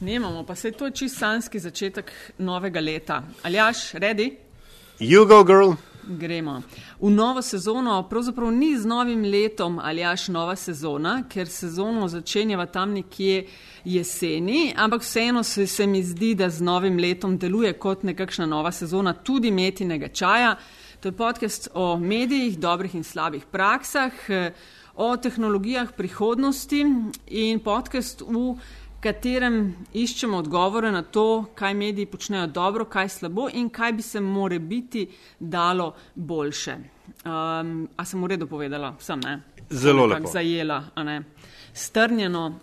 Snemamo, pa se je to čist sanski začetek novega leta. Aljaš, redi? You go, girl. Gremo. V novo sezono, pravzaprav ni z novim letom ali až nova sezona, ker sezono začenjava tam nekje jeseni, ampak vseeno se, se mi zdi, da z novim letom deluje kot nekakšna nova sezona tudi metinega čaja. To je podcast o medijih, dobrih in slabih praksah, o tehnologijah prihodnosti in podcast v katerem iščemo odgovore na to, kaj mediji počnejo dobro, kaj slabo in kaj bi se more biti dalo boljše. Um, a sem v redu povedala? Sem, ne? Zelo lepo. Zajela, a ne? Strnjeno.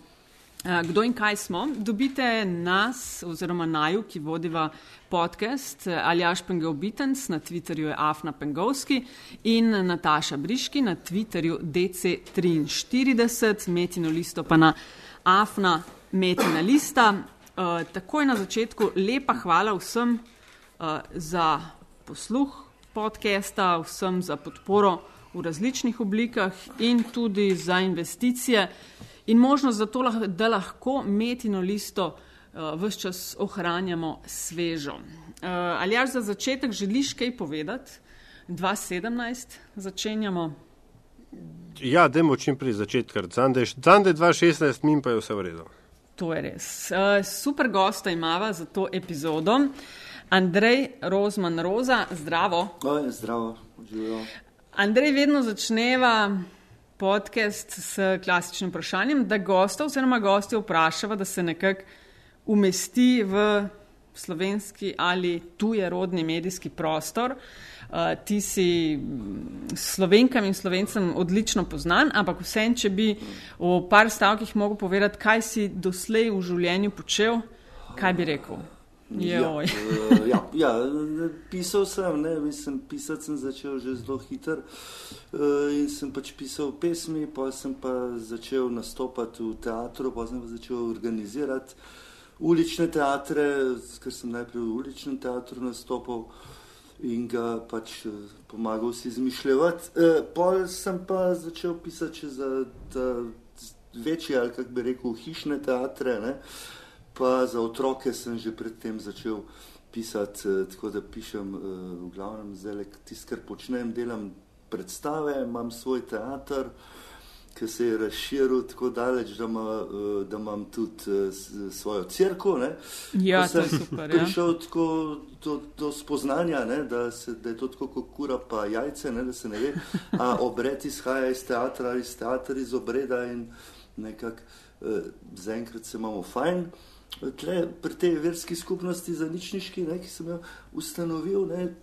Uh, kdo in kaj smo? Dobite nas, oziroma naju, ki vodiva podcast Aljaš Pengal Bitens, na Twitterju je Afna Pengovski in Nataša Briški na Twitterju DC43, Metino listo pa na Afna Metina lista. Uh, takoj na začetku lepa hvala vsem uh, za posluh podcasta, vsem za podporo v različnih oblikah in tudi za investicije in možnost za to, da lahko Metino listo uh, vse čas ohranjamo svežo. Uh, ali jaš za začetek želiš kaj povedati? 2017 začenjamo. Ja, dajmo čim prej začeti, ker zande 2016 min pa je vse v redu. To je res. Uh, super gosta imamo za to epizodo. Andrej Rozman Roza, zdravo. Oj, zdravo, živijo. Andrej, vedno začneva podcast s klasičnim vprašanjem, da gosta oziroma gosti vprašava, da se nekako umesti v slovenski ali tuje rodni medijski prostor. Uh, ti si slovenkam in slovencem odlično poznan, ampak vsem, če bi v par stavkih mogel povedati, kaj si doslej v življenju počel, kaj bi rekel? Ja, uh, ja, ja, pisal sem, ne, mislim, pisati sem začel že zelo hitro uh, in sem pač pisal pesmi, pa sem pa začel nastopati v teatru, pa sem pa začel organizirati ulične teatre, ker sem najprej v uličnem teatru nastopal in ga pač pomagal si izmišljati. Uh, pol sem pa začel pisati za večje, ali kako bi rekel, hišne teatre. Ne, uh, pa za otroke sem že predtem začel pisati, eh, tako da pišem eh, v glavnem zdaj, tisto, kar počnem, delam predstave, imam svoj teater, ki se je razširil tako daleč, da, ima, eh, da imam tudi svojo crkvo. Ja, to je super. Ja. Prišel tako do, do spoznanja, ne, da, se, da je to tako kot kura pa jajce, ne, da se ne ve, a obred izhaja iz teatra, iz teatra, iz obreda in nekako zaenkrat se imamo fajn. Tle, pri tej verski skupnosti za ničniški, ne, ki sem jo ustanovil, ne,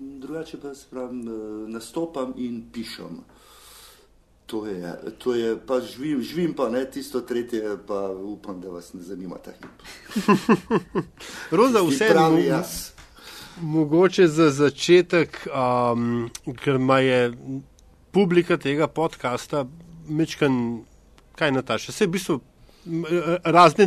drugače pa pravim, eh, nastopam in pišem. To je, to je pa živim, živim pa ne tisto tretje, pa upam, da vas ne zanima ta hip. Roza, vse pravi jaz. Mogoče za začetek, um, ker ima je publika tega podcasta, mečkan, kaj Nataša, vse v bistvu razne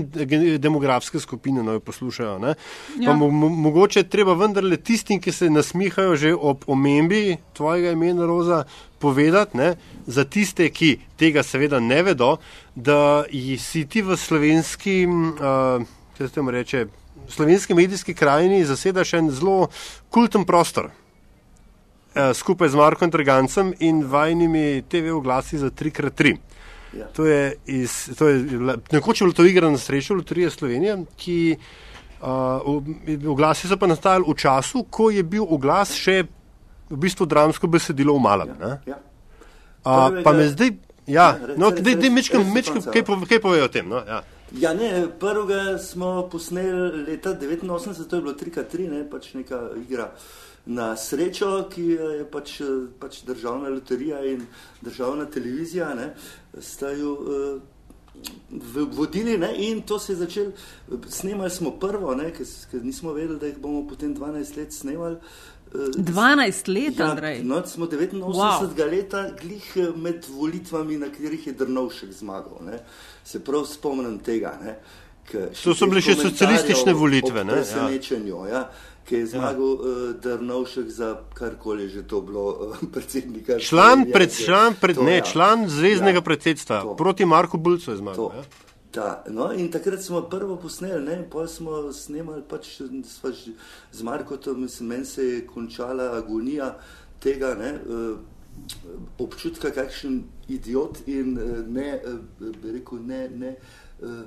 demografske skupine no, poslušajo. Ja. Mo mogoče treba vendarle tistim, ki se nasmihajo že ob omembi tvojega imena Roza, povedati, ne, za tiste, ki tega seveda ne vedo, da si ti v slovenski, uh, se reče, slovenski medijski krajini zasedaš en zelo kulten prostor. Skupaj z Markom Trgancem in vajnimi TV oglasi za 3x3. Ja. To je, iz, to je nekoč bilo to igra na srečo, Loterija Slovenije, ki uh, oglasi so pa nastajali v času, ko je bil oglas še v bistvu dramsko besedilo v malem. Ja. Ja. Uh, pa me zdaj, ja, ja no, da je mečkam, kaj, kaj povejo o tem. No? Ja. Ja, ne, prvega smo posneli leta 1989, to je bilo 3x3, ne, pač neka igra na srečo, ki je pač, pač državna loterija in državna televizija, ne, sta jo uh, vodili ne, in to se je začelo, snemali smo prvo, ker nismo vedeli, da jih bomo potem 12 let snemali. 12 let, ja, Andrej. No, smo 89 wow. leta, glih eh, med volitvami, na katerih je Drnovšek zmagal. Ne. Se prav spomnim tega. Ne. To so bile še socialistične volitve. Ne, ja. Ja ki je zmagal ja. uh, Drnovšek za karkoli že to bilo uh, predsednika. Član, pred, član, pred, to, ne, ja. član zvezdnega ja. predsedstva to. proti Marku Bulcu je zmagal. To. Ja. Ta, no, in takrat smo prvo posneli, ne, potem smo snemali pač z Markotom, mislim, meni se je končala agonija tega ne, uh, občutka, kakšen idiot in uh, ne, uh, bi rekel, ne, ne, uh,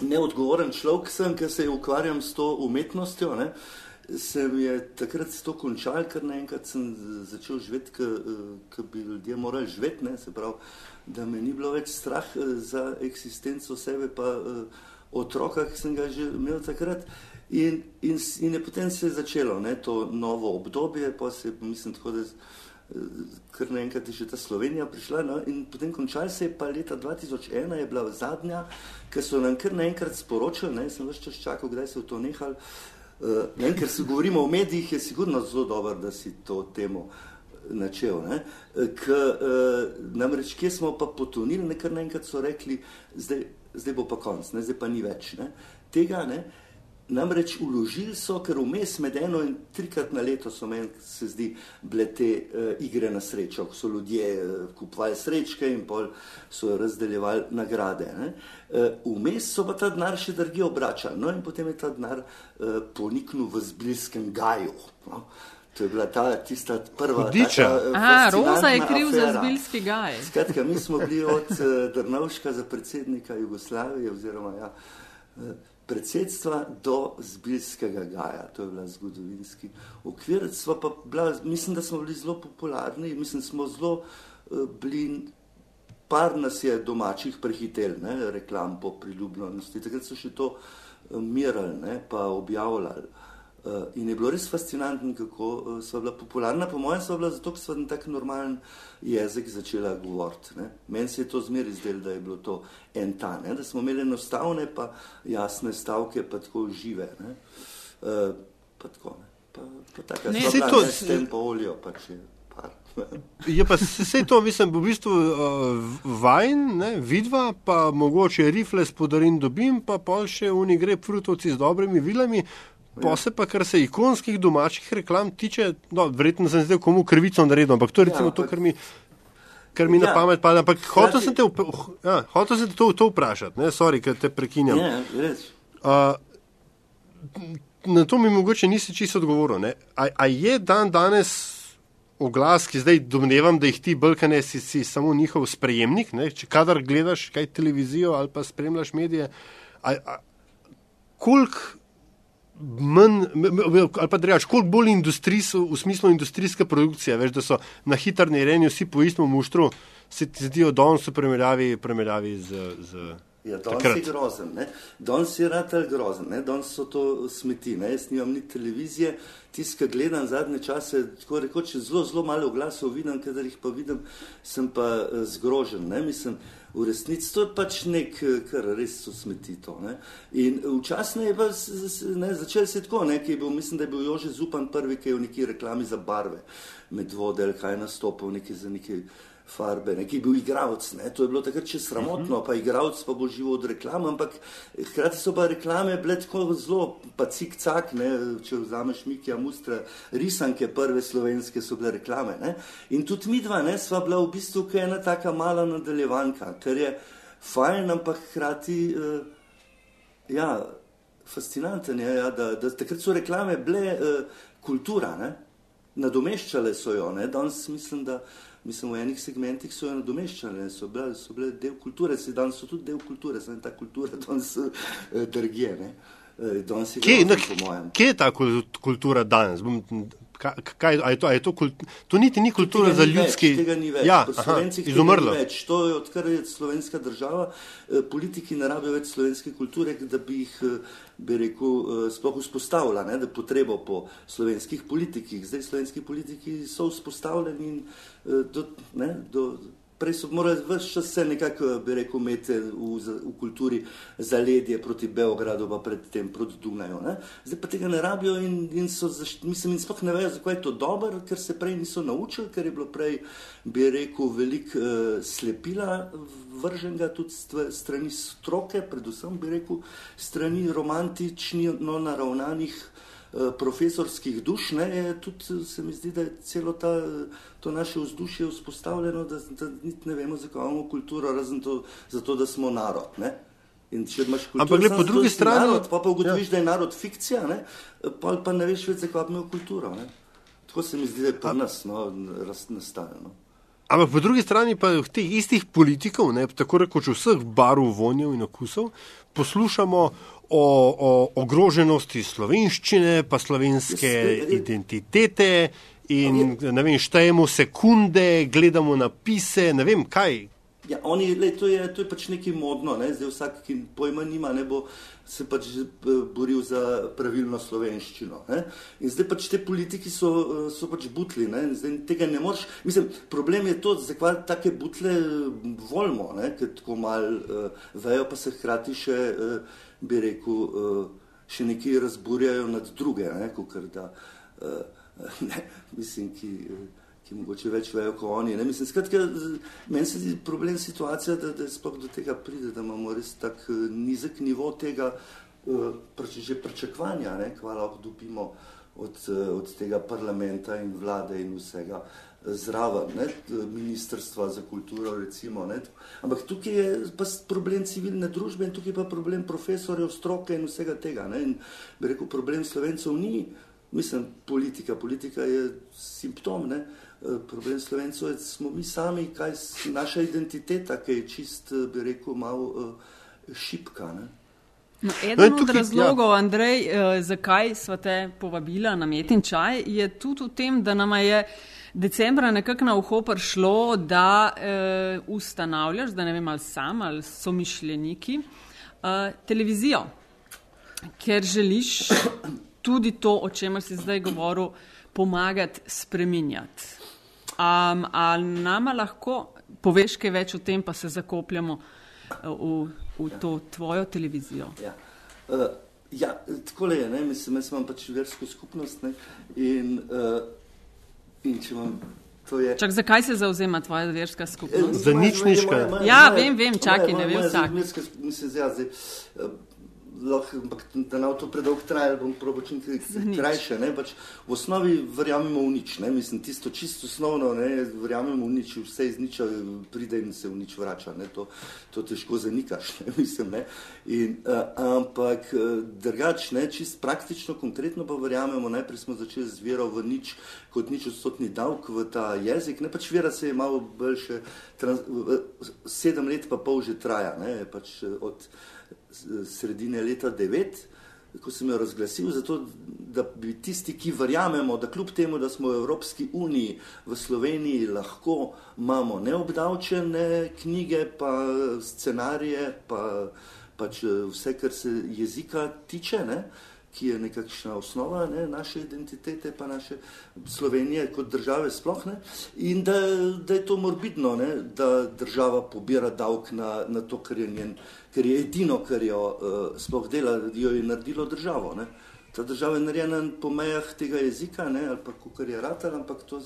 neodgovoren človek sem, ker se ukvarjam s to umetnostjo. Ne, se mi je takrat to končalo, ker naenkrat sem začel živeti, kot bi ljudje morali živeti, ne, se pravi da me ni bilo več strah za eksistenco sebe, pa otroka, ki sem ga že imel takrat. In, in, in je potem se je začelo ne, to novo obdobje, pa se je, mislim, tako da kar naenkrat je že ta Slovenija prišla. No, in potem končal se je pa leta 2001, je bila zadnja, ker so nam kar naenkrat sporočili, ne, sem več čas čakal, kdaj se je to nehal. Uh, ne, ker se govorimo o medijih, je sigurno zelo dobro, da si to temo uh, načel. Ne? K, uh, namreč, kje smo pa potonili, nekaj naenkrat so rekli, zdaj, zdaj bo pa konc, ne? zdaj pa ni več. Ne? Tega ne. Namreč uložili so, ker vmes med eno in trikrat na leto so meni, se zdi, bile te uh, igre na srečo, ko so ljudje uh, kupovali srečke in pol so razdeljevali nagrade. Vmes uh, so pa ta denar še drgi obračali, no in potem je ta denar uh, poniknil v zbliskem gaju. No? To je bila ta tista prva. Aha, Roza je kriv afera. za zbilski gaj. Skratka, mi smo bili od uh, Drnovška za predsednika Jugoslavije oziroma ja, uh, predsedstva do zbilskega gaja. To je bila zgodovinski okvir. Bila, mislim, da smo bili zelo popularni, mislim, smo zelo uh, bili. Par nas je domačih prehitel, ne, reklam po priljubljenosti. Takrat so še to mirali, pa objavljali. Uh, in je bilo res fascinantno, kako uh, so bila popularna. Po mojem, so bila zato, ker so na tak normalen jezik začela govoriti. Meni se je to zmeraj zdelo, da je bilo to en ta, ne? da smo imeli enostavne, pa jasne stavke, pa tako žive. Uh, pa tako, pa, pa tako, ne, se to s tem po olju, pa če. Je pa vse to, mislim, v bistvu uh, vajn, ne, vidva, pa mogoče rifle s podarim dobim, pa pol še oni gre frutovci z dobrimi vilami. Pa se pa, kar se ikonskih domačih reklam tiče, no, verjetno sem zdaj komu krvico naredil, ampak to je recimo ja, to, kar mi, kar mi ja. na pamet pada. Ampak hotel sem te, ja, hotel sem te to, to vprašati, ne, sorry, ker te prekinjam. Ja, uh, na to mi mogoče nisi čisto odgovoril. A, a je dan danes oglas, ki zdaj domnevam, da jih ti brkane si, si samo njihov sprejemnik, ne, če kadar gledaš kaj televizijo ali pa spremljaš medije, koliko manj, ali pa reč, koliko bolj industrijsko, v smislu industrijske produkcije, veš, da so na hitro nerejeni vsi po istem muštru, se ti zdijo danes v primerjavi, primerjavi z. z Ja, danes je grozen, ne? danes je ratelj grozen, ne? danes so to smeti, ne? jaz nimam ni televizije, tiska gledam zadnje čase, tako rekoč, zelo, zelo malo glasov vidim, kadar jih pa vidim, sem pa uh, zgrožen, ne? mislim, v resnici to je pač nek, eh, kar res so smeti to. Ne? In včasno je pa ne, začel se tako, ne, je bil, mislim, da je bil Jože Zupan prvi, ki je v neki reklami za barve med vode ali kaj nastopil, neki za neki farbe, neki bil igralec. To je bilo takrat še sramotno, uh -huh. pa igralec pa bo živo od reklam, ampak hkrati so pa reklame bile tako zelo, pa cik-cak, če vzameš Mikija Mustra, risanke prve slovenske so bile reklame. Ne? In tudi mi dva, ne, sva bila v bistvu ena taka mala nadaljevanka, ker je fajn, ampak hkrati, uh, ja, fascinanten je, ja, da, da takrat so reklame bile uh, kultura, ne? nadomeščale so jo, ne? danes mislim, da mislim, v enih segmentih so jo nadomeščali, so, so bile del kulture, se danes so tudi del kulture, samo ta kultura danes eh, drgje. Eh, kje, kje je ta kultura danes? Bom, kaj, a je to, a je to, kult, to niti ni kultura tega za ni ljudski svet. Tega ni več. Ja, aha, izumrlo. Več. To je odkar je slovenska država. Eh, politiki ne rabijo več slovenske kulture, da bi jih, eh, bi rekel, eh, sploh vzpostavila, ne, da potrebo po slovenskih politikih. Zdaj slovenski politiki so vzpostavljeni in do, ne, do prej so morali vse čas se nekako, bi rekel, imeti v, v kulturi zaledje proti Beogradu, pa predtem proti Dunaju. Ne? Zdaj pa tega ne rabijo in, in so, mislim, in sploh ne vejo, zakaj je to dobro, ker se prej niso naučili, ker je bilo prej, bi rekel, veliko uh, slepila vrženega tudi strani stroke, predvsem bi rekel, strani romantično naravnanih Eh, profesorskih duš, ne, tudi se mi zdi, da je celo ta, to naše vzdušje vzpostavljeno, da, da niti ne vemo, zakaj imamo kulturo, razen to, zato, da smo narod. Ne. In če imaš kulturo, ampak gled po drugi strani, narod, pa, pa ugotoviš, ja. da je narod fikcija, ne? pa, pa ne veš več, zakaj imajo kulturo. Ne? Tako se mi zdi, da je pri nas no, nastajalo. Ampak po drugi strani pa teh istih politikov, ne, tako rekoč vseh barv, vonjev in okusov, poslušamo o, o ogroženosti slovenščine, pa slovenske identitete in ne vem, štejemo sekunde, gledamo napise, ne vem kaj. Ja, oni, le, to, je, to je pač nekaj modno, ne? zdaj vsak, ki pojma nima, ne bo se pač eh, boril za pravilno slovenščino. Ne? In zdaj pač te politiki so, eh, so pač butli, ne? zdaj tega ne moreš. Mislim, problem je to, zakaj take butle eh, volimo, ker tako mal uh, vejo, pa se hkrati še, uh, bi rekel, uh, še nekaj razburjajo nad druge, ne? Kukor, da, uh, ne? mislim, ki. Ki mogoče več vejo kot oni. Mislim, skratka, meni se zdi problem situacija, da, da sploh do tega pride, da imamo res tak eh, nizek nivo tega že pričakovanja, kva lahko dobimo od, od tega parlamenta in vlade in vsega. Zraven, ne, ministrstva za kulturo, recimo. Ne. Ampak tukaj je pa problem civilne družbe in tukaj je pa problem profesorjev, stroke in vsega tega. Ne. In bi rekel, problem slovencev ni, mislim, politika. Politika je simptom. Ne. Eh, problem slovencev je, smo mi sami, kaj je naša identiteta, ki je čist, eh, bi rekel, malo uh, šipka. Ne? No, eden no, od razlogov, ja. Andrej, eh, zakaj smo te povabili na metin čaj, je tudi v tem, da nam je decembra nekako na uho prišlo, da eh, ustanavljaš, da ne vem ali sam ali so mišljeniki, eh, televizijo, ker želiš tudi to, o čemer si zdaj govoril, pomagati spreminjati. Um, ali nama lahko poveš kaj več o tem, pa se zakopljamo uh, v, v ja. to tvojo televizijo? Ja, uh, ja tako je, ne? mislim, jaz imam pač versko skupnost ne? in, uh, in če imam. Čak, zakaj se zauzema tvoja verska skupnost? Za nič niška. Ja, vem, vem, čakaj, ne vem vsak. Lahko, ampak da nam to predolgo traja, bom probil čim krajše. Pač v osnovi verjamemo v nič, ne? mislim, tisto čisto osnovno, ne? verjamemo v nič, vse iz niča pride in se v nič vrača. To, to težko zanikaš, ne? mislim. Ne? In, uh, ampak drugač, čist praktično, konkretno pa verjamemo, najprej smo začeli z vero v nič, kot nič odstotni davek v ta jezik. Ne? Pač vera se je malo boljše, trans, sedem let pa pol že traja. Ne? Pač od, sredine leta 9, ko sem jo razglasil, zato da bi tisti, ki verjamemo, da kljub temu, da smo v Evropski uniji, v Sloveniji lahko imamo neobdavčene knjige, pa scenarije, pa pač vse, kar se jezika tiče. Ne, ki je nekakšna osnova ne, naše identitete, pa naše Slovenije kot države sploh ne, in da, da je to morbidno, ne, da država pobira davek na, na to, kar je, njen, kar je edino, kar jo uh, sploh dela, jo je naredilo državo. Ne. Ta država je narejena po mejah tega jezika, ne, ali pa kar je ratal, ampak to,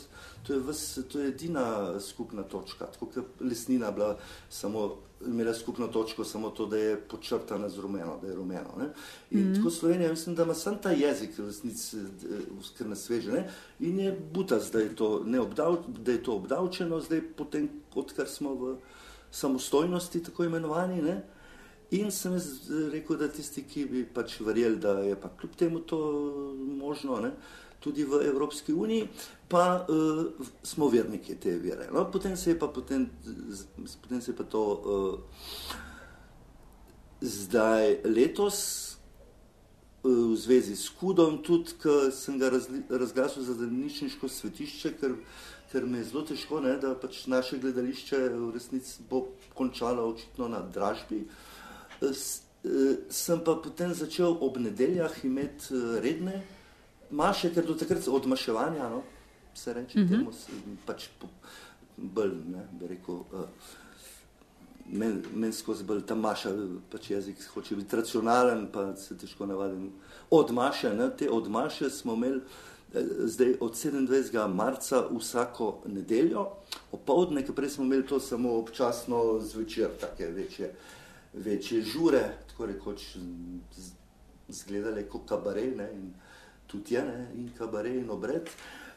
to, je vs, to je edina skupna točka, tako kot lesnina bila samo imela skupno točko, samo to, da je počrtana z rumeno, da je rumeno. Ne? In mm -hmm. tako Slovenija, mislim, da ima samo ta jezik, resnici, ker nas sveže. Ne? In je butas, da je, obdav, da je to obdavčeno, zdaj, potem, odkar smo v samostojnosti, tako imenovani. Ne? In sem rekel, da tisti, ki bi pač verjeli, da je pa kljub temu to možno. Ne? tudi v Evropski uniji, pa uh, smo verniki te vere. No, potem se je pa, potem, potem se je pa to uh, zdaj letos uh, v zvezi s Kudom, tudi ker sem ga razglasil za zadnjišniško svetišče, ker, ker me je zelo težko, ne, da pač naše gledališče v resnici bo končalo očitno na dražbi. Uh, sem pa potem začel ob nedeljah imeti redne maše, ker do takrat odmaševanja, no, se reče, mm -hmm. temu pač bolj, ne, bi rekel, uh, men, men skozi bolj ta maša, pač jezik hoče biti racionalen, pa se težko navadim. Odmaše, ne, te odmaše smo imeli zdaj od 27. marca vsako nedeljo, opoldne, ker prej smo imeli to samo občasno zvečer, take večje, večje žure, tako rekoč, zgledale kot kabaret, ne, in tudi je, ne, in kabare in obred.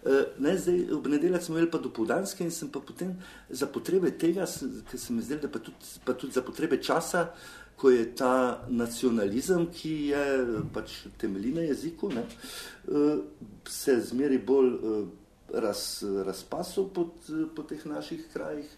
Uh, ne, zdaj, ob nedeljah smo imeli pa dopoldanske in sem pa potem za potrebe tega, ker se mi zdelo, da pa tudi, pa tudi za potrebe časa, ko je ta nacionalizem, ki je pač temelji na jeziku, ne, uh, se zmeri bolj uh, raz, razpasil po, po teh naših krajih.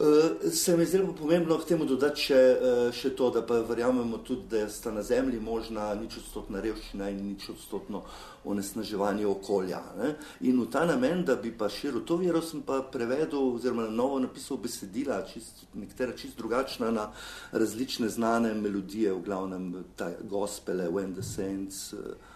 Uh, se mi zdi pomembno k temu dodati še, uh, še to, da pa verjamemo tudi, da sta na zemlji možna nič odstotna revščina in nič odstotno onesnaževanje okolja. Ne? In v ta namen, da bi pa širil to vero, sem pa prevedel oziroma na novo napisal besedila, čist, nekatera čist drugačna na različne znane melodije, v glavnem ta gospele, When the Saints. Uh,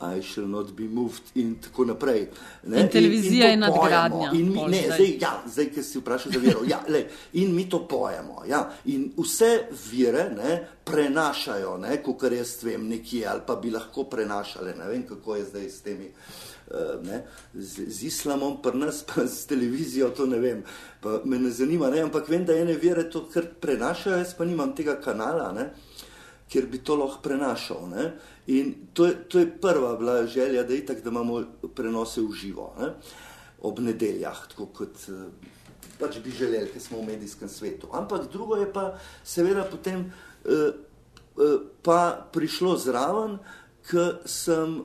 I shall not be moved, in tako naprej. Ne? In televizija je nadgradnja. In mi, ne, zdaj, ja, zdaj, ki si vprašal za vero. Ja, le, in mi to pojemo. Ja. In vse vire ne, prenašajo, kot jaz vem, nekje, ali pa bi lahko prenašali. Ne vem, kako je zdaj s temi. Uh, ne, z, z islamom, pa nas, pa s televizijo, to ne vem, pa me ne zanima. Ne, ampak vem, da ene vere to kar prenašajo, jaz pa nimam tega kanala, ne, kjer bi to lahko prenašal. Ne. In to je, to je prva bila želja, da, itak, da imamo prenose v živo, ne? ob nedeljah, tako kot eh, pač bi želeli, ker smo v medijskem svetu. Ampak drugo je pa seveda potem eh, eh, pa prišlo zraven, ker sem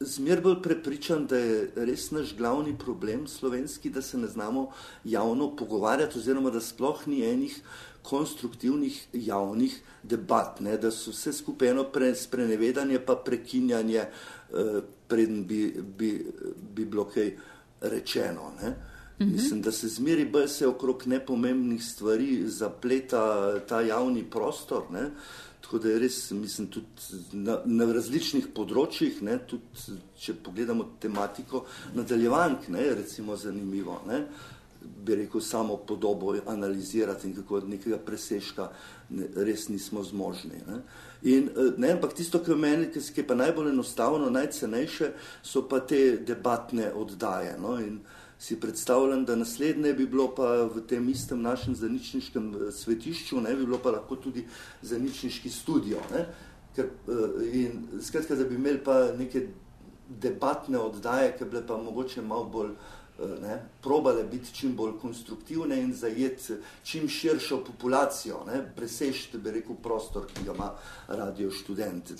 zmer bolj prepričan, da je res naš glavni problem slovenski, da se ne znamo javno pogovarjati oziroma da sploh ni enih konstruktivnih javnih debat, ne, da so vse skupaj eno pre, sprenevedanje, pa prekinjanje, eh, preden bi, bi, bi bilo kaj rečeno. Ne. Mhm. Mislim, da se zmeri bolj se okrog nepomembnih stvari zapleta ta javni prostor. Ne. Tako da je res, mislim, tudi na, na različnih področjih, ne, tudi če pogledamo tematiko nadaljevank, ne, recimo zanimivo. Ne bi rekel, samo podobo analizirati in kako od nekega preseška ne, res nismo zmožni. Ne. In, eh, ne, ampak tisto, kar meni, ki je pa najbolj enostavno, najcenejše, so pa te debatne oddaje. No. In si predstavljam, da naslednje bi bilo pa v tem istem našem zaničniškem eh, svetišču, ne bi bilo pa lahko tudi zaničniški studio. Ne. Ker, eh, in skratka, da bi imeli pa neke debatne oddaje, ki bi pa mogoče malo bolj Eh, ne, probale biti čim bolj konstruktivne in zajeti čim širšo populacijo, presežiti, bi rekel, prostor, ki ga ima radio študent.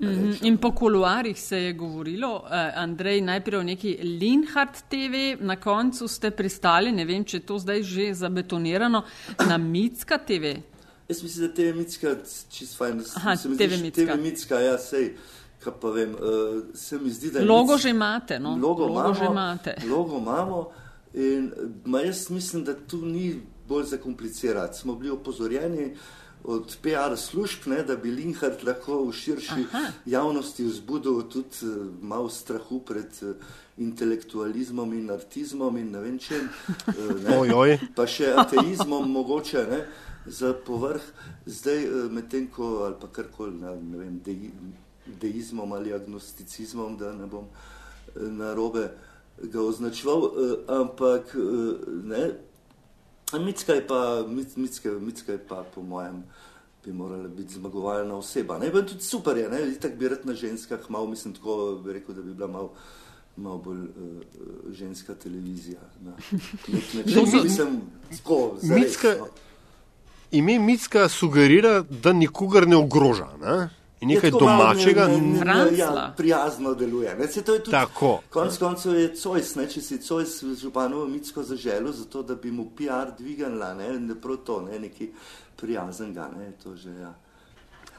Mm -hmm. In po kuluarjih se je govorilo, eh, Andrej, najprej o neki Linhard TV, na koncu ste pristali, ne vem, če je to zdaj že zabetonirano, na Mitska TV. Jaz mislim, da TV Mitska, čist fajn, Aha, TV Mitska. TV Mitska, ja, sej kaj pa vem, uh, se mi zdi, da je. Logo nic, že imate, no? Logo, logo imamo, že imate. Logo imamo in ma jaz mislim, da tu ni bolj zakomplicirati. Smo bili opozorjeni od PR služb, ne, da bi Linhard lahko v širši Aha. javnosti vzbudil tudi uh, malo strahu pred. Uh, intelektualizmom in artizmom in ne vem čem, ne, pa še ateizmom mogoče ne, za povrh, zdaj medtem ko ali pa karkoli, ne, ne vem, de, deizmom ali agnosticizmom, da ne bom na robe ga označeval, eh, ampak ne. Mitska je pa, mitska, mitska je pa po mojem, bi morala biti zmagovalna oseba. Ne, pa tudi super je, ne, tako bi rad na ženskah, malo mislim tako, bi rekel, da bi bila malo malo bolj uh, ženska televizija. Mitska, no. ime Mitska sugerira, da nikogar ne ogroža. Ne? In nekaj domačega, ja, prijazno deluje. Ne, se, to je tudi, tako. Konec koncev je Cojs, ne, če si Cojs županovo mitsko zaželil, zato da bi mu PR dvignila, ne, ne prav to, ne, neki prijazen ga, ne, to že, ja.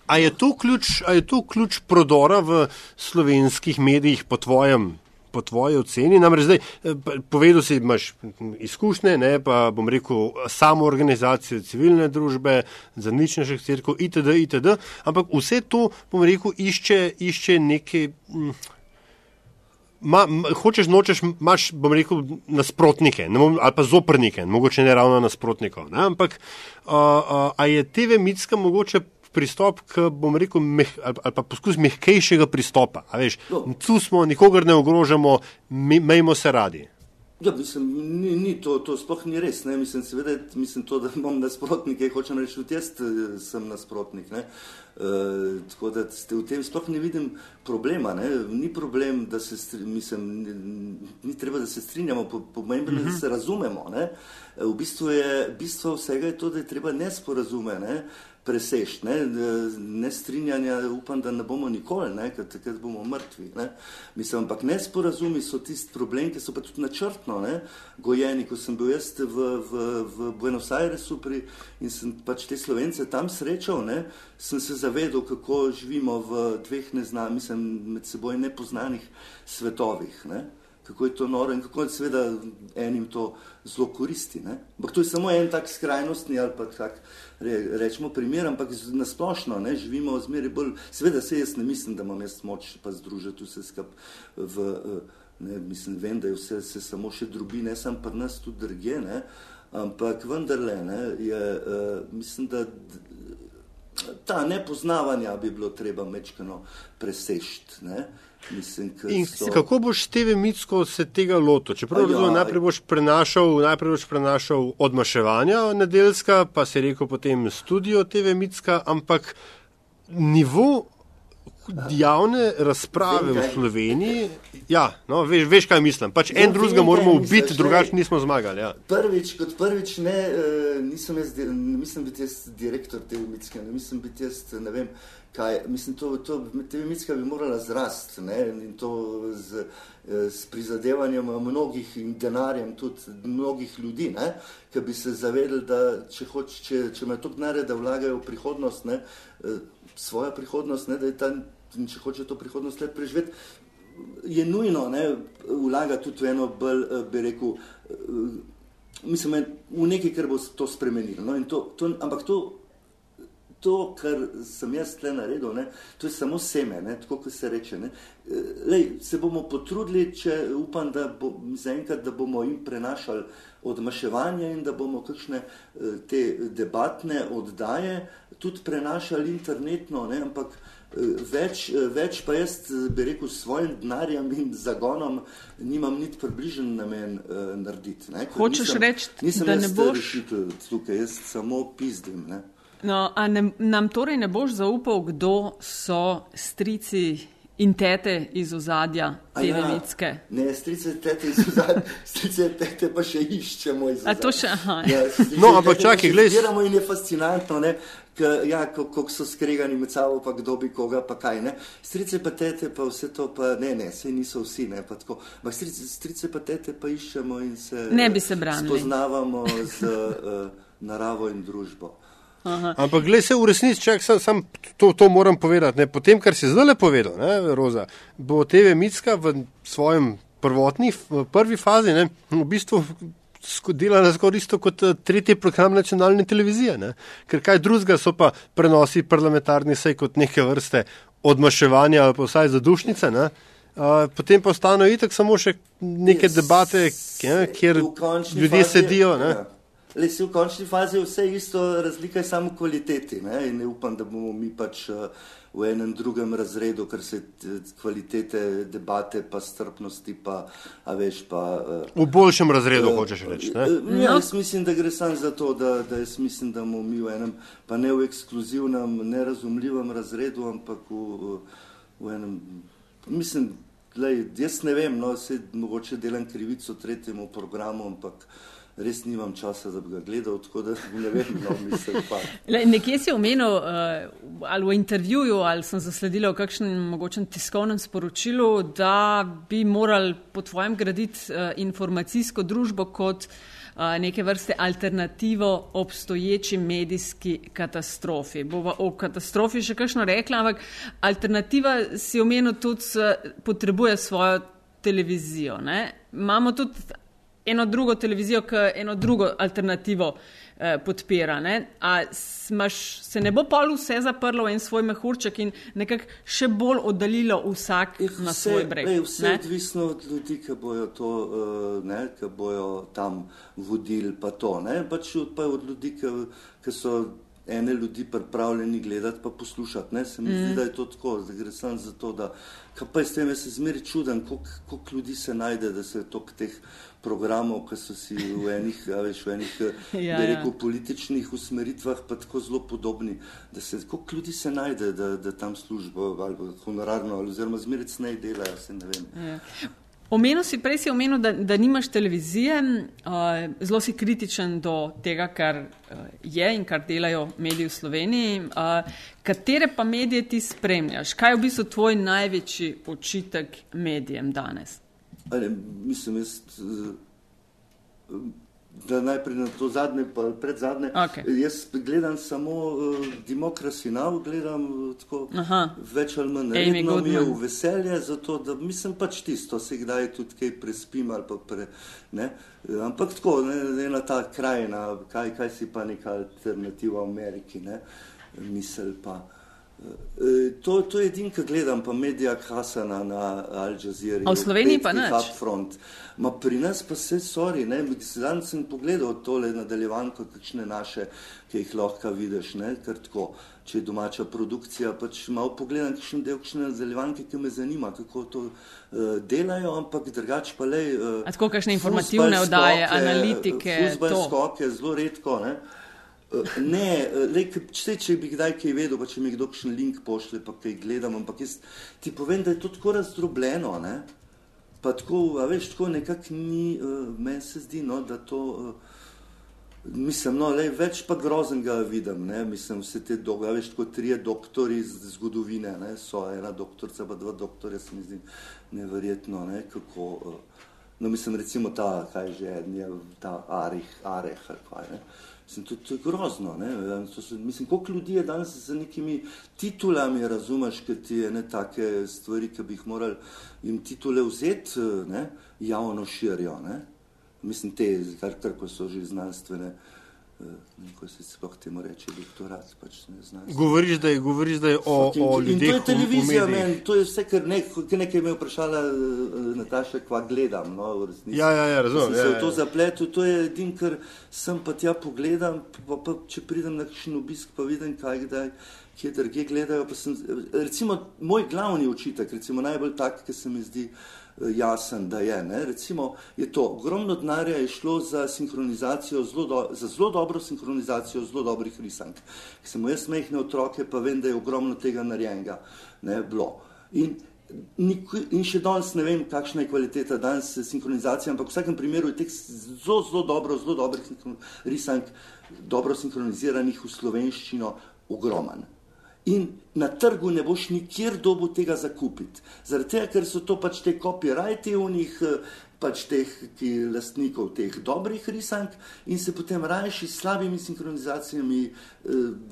A je to ključ, a je to ključ prodora v slovenskih medijih po tvojem po tvoji oceni? Namreč zdaj, eh, povedal si, imaš izkušnje, ne, pa bom rekel, samo organizacijo civilne družbe, za nič naših crkv, itd., itd., ampak vse to, bom rekel, išče, išče neke. Ma, hočeš, nočeš, imaš, bom rekel, nasprotnike, bom, ali pa zoprnike, mogoče ne ravno nasprotnikov. Ne? Ampak, a, a, a je TV mitska mogoče pristop, k, bom rekel, meh, ali, pa poskus mehkejšega pristopa. Veš, no. Tu smo, nikogar ne ogrožamo, mejmo se radi. Ja, mislim, ni, ni to, to sploh ni res. Ne? Mislim, seveda, mislim to, da imam nasprotnike, hočem reči, tudi jaz eh, sem nasprotnik. Ne? Uh, tako da v tem sploh ne vidim problema. Ne? Ni problem, da se, mislim, ni, ni treba, da se strinjamo, pomembno je, da mhm. se razumemo. Ne? V bistvu je bistvo vsega je to, da je treba nesporazume. Ne? Presežiti. Ne? ne strinjanja, upam, da ne bomo nikoli, ne? ker takrat bomo mrtvi. Ne? Mislim, ampak nesporazumi so tisti problem, ki so pa tudi načrtno ne? gojeni. Ko sem bil jaz v, v, v Buenos Airesu pri, in sem pač te slovence tam srečal, ne? sem se zavedal, kako živimo v dveh neznanih, mislim, med seboj nepoznanih svetovih. Ne? Kako je to noro in kako je seveda enim to zelo koristi. Ampak to je samo en tak skrajnostni ali pa tak, re, rečemo, primer, ampak nasplošno ne, živimo v zmeri bolj, seveda se jaz ne mislim, da imam jaz moč pa združiti vse skup v, ne, mislim, vem, da je vse se samo še drubi, ne sam pa nas tudi drge, ne, ampak vendarle, ne, je, uh, mislim, da ta nepoznavanja bi bilo treba mečkano presešti. Mislim, so... Kako boš TV Mitsko se tega lotil? Čeprav ja, razumem, najprej boš prenašal, najprej boš prenašal odmaševanja nedeljska, pa si rekel potem studio TV Mitska, ampak nivo javne razprave v Sloveniji, ja, no, veš, veš, kaj mislim. Pač en drugega moramo ubiti, drugače nismo zmagali. Ja. Prvič, kot prvič, ne, uh, nisem jaz, ne mislim biti jaz direktor TV Mitske, ne mislim biti jaz, ne vem kaj, mislim, to, to, TV-mitska bi morala zrasti in to z, z prizadevanjem mnogih in denarjem tudi mnogih ljudi, ne? ki bi se zavedali, da če, hoč, če, če imajo to denarje, da vlagajo v prihodnost, ne? Eh, svojo prihodnost, ne? da je ta, če hoče to prihodnost let preživeti, je nujno ne? vlagati tudi v eno bolj, eh, bi rekel, eh, mislim, v nekaj, kar bo to spremenilo. No? To, to, ampak to to, kar sem jaz tle naredil, ne, to je samo seme, ne, tako kot se reče. Ne. Lej, se bomo potrudili, če upam, da, bo, enkrat, da bomo jim prenašali odmaševanje in da bomo kakšne eh, te debatne oddaje tudi prenašali internetno, ne, ampak eh, več, eh, več pa jaz bi rekel s svojim denarjem in zagonom nimam niti približen namen uh, narediti. Ne, Hočeš reči, da ne boš rešitelj tukaj, jaz samo pizdim. Ne. No, a ne, nam torej ne boš zaupal, kdo so strici in tete iz ozadja te ja, velicke? Ne, strice in tete iz ozadja, strice in tete pa še iščemo iz ozadja. A to še, aha. Ja, no, ampak čakaj, gledaj. Zbiramo in je fascinantno, ne, ja, kako so skregani med sabo, pa kdo bi koga, pa kaj, ne. Strice pa tete pa vse to, pa ne, ne, se niso vsi, ne, pa tako. Ampak strice, strice pa tete pa iščemo in se, ne bi se branili. Spoznavamo z uh, naravo in družbo. Aha. Ampak, gled se v resnici, čak, sam, sam to, to moram povedati. Ne, po tem, kar si zdaj le povedal, ne, Roza, bo TV Mitska v svojem prvotni, v prvi fazi, ne, v bistvu delala skoraj isto kot eh, tretji program nacionalne televizije. Ne. Ker kaj drugega so pa prenosi parlamentarni sej kot neke vrste odmaševanja ali pa vsaj zadušnice. Ne. Uh, potem pa ostanejo itak samo še neke yes. debate, kjer ljudje sedijo. Ja. Le si v končni fazi vse isto, razlika je samo v kvaliteti. Ne? In ne upam, da bomo mi pač uh, v enem drugem razredu, kar se kvalitete debate, pa strpnosti, pa, a veš, pa. Uh, v boljšem razredu, uh, hočeš reči. Ne? Uh, ja, jaz mislim, da gre samo za to, da, da jaz mislim, da bomo mi v enem, pa ne v ekskluzivnem, nerazumljivem razredu, ampak v, v enem, mislim, lej, jaz ne vem, no, se mogoče delam krivico tretjemu programu, ampak res nimam časa, da bi ga gledal, tako da ne vem, no, mislim pa. Le, nekje si omenil, uh, ali v intervjuju, ali sem zasledila v kakšnem mogočem tiskovnem sporočilu, da bi morali po tvojem graditi uh, informacijsko družbo kot uh, neke vrste alternativo obstoječi medijski katastrofi. Bova o katastrofi še kakšno rekla, ampak alternativa si omenil tudi, potrebuje svojo televizijo. Ne? Imamo tudi eno drugo televizijo, ki eno drugo alternativo eh, podpira. Ne? A smaš, se ne bo pa vse zaprlo v en svoj mehurček in nekako še bolj oddaljilo vsak eh, na svoj breg? Ej, vse je odvisno od ljudi, ki bojo, to, uh, ne, ki bojo tam vodili, pa to. Pač pa od ljudi, ki, ki so ene ljudi pripravljeni gledati pa poslušati. Ne? Se mi mm. zdi, da je to tako, da gre samo za to, da pa s tem se zmeri čuden, koliko ljudi se najde, da se to k teh programov, ki so si v enih, veš, v enih ja, rekel, ja. političnih usmeritvah pa tako zelo podobni, da se koliko ljudi se najde, da, da tam službo ali honorarno ali oziroma zmerec ne delajo, se ne vem. Ja. Omenil si prej, si omenil, da, da nimaš televizije, uh, zelo si kritičen do tega, kar uh, je in kar delajo mediji v Sloveniji. Uh, katere pa medije ti spremljaš? Kaj je v bistvu tvoj največji očitek medijem danes? Ali, mislim, jaz, uh, da najprej na to zadnje, pa pred zadnje. Okay. Jaz gledam samo uh, Democracy Now, gledam uh, tako Aha. več ali manj. Redno mi je v veselje, zato da mislim pač tisto, se kdaj tudi kaj prespim ali pa pre, ne. Ampak tako, ne, ena ta krajina, kaj, kaj si pa neka alternativa v Ameriki, ne, misel pa. E, to, to je edino, kar gledam, pa medija Hasana na Al Jazeera. V Sloveniji pa ne. Ma pri nas pa vse sori, ne, danes sem pogledal tole nadaljevanko, kakšne naše, ki jih lahko vidiš, ne, ker tako, če je domača produkcija, pač malo pogledam, kakšen del, kakšne nadaljevanke, ki me zanima, kako to uh, delajo, ampak drugače pa le. Uh, A tako, kakšne informativne oddaje, analitike. Fuzbal skoke, zelo redko, ne. Ne, le, če, če bi kdaj kaj vedel, pa če mi kdo še link pošle, pa kaj gledam, ampak jaz ti povem, da je to tako razdrobljeno. Ne? Pa tako, a veš, tako nekako ni, uh, meni se zdi, no, da to, uh, mislim, no, le, več pa groznega vidim, ne? mislim, vse te dolge, veš, tako trije doktori iz zgodovine, ne? so ena doktorica, pa dva doktorja, se mi zdi neverjetno, ne? kako, uh, no, mislim, recimo ta, kaj že, je, ta Arih, Areh, kaj, ne? Mislim, to, to je grozno. So, mislim, koliko ljudi je danes z nekimi titulami, razumeš, ker ti je ne take stvari, ki bi jih morali jim titule vzeti, ne, javno širijo. Ne. Mislim, te, kar, kar so že znanstvene. Eh, ko se sploh temu reče, doktorat. Pač govoriš, da je, govoriš, da je o, o ljudeh. To je televizija, meni, to je vse, kar nekaj nek me je vprašala uh, Nataša, kva gledam. No, ja, ja, ja, razumem. Se ja, v to ja. zapletu, to je edin, kar sem pa tja pogledam, pa, pa če pridem na kakšen obisk, pa vidim, kaj kdaj, kje druge gledajo. Sem, recimo, moj glavni učitek, recimo najbolj tak, ki se mi zdi jasen, da je. Ne? Recimo, je to ogromno denarja je šlo za sinhronizacijo, zelo do, za zelo dobro sinhronizacijo zelo dobrih risank. Ker sem jaz mehne otroke, pa vem, da je ogromno tega narejenega ne, bilo. In, in še danes ne vem, kakšna je kvaliteta danes sinhronizacije, ampak v vsakem primeru je teh zelo, zelo dobro, zelo dobrih risank, dobro sinhroniziranih v slovenščino, ogromen in na trgu ne boš nikjer dobu tega zakupiti. Zaradi tega, ker so to pač te copyrighti v njih, eh, pač teh ki lastnikov teh dobrih risank in se potem rajši s slabimi sinhronizacijami eh,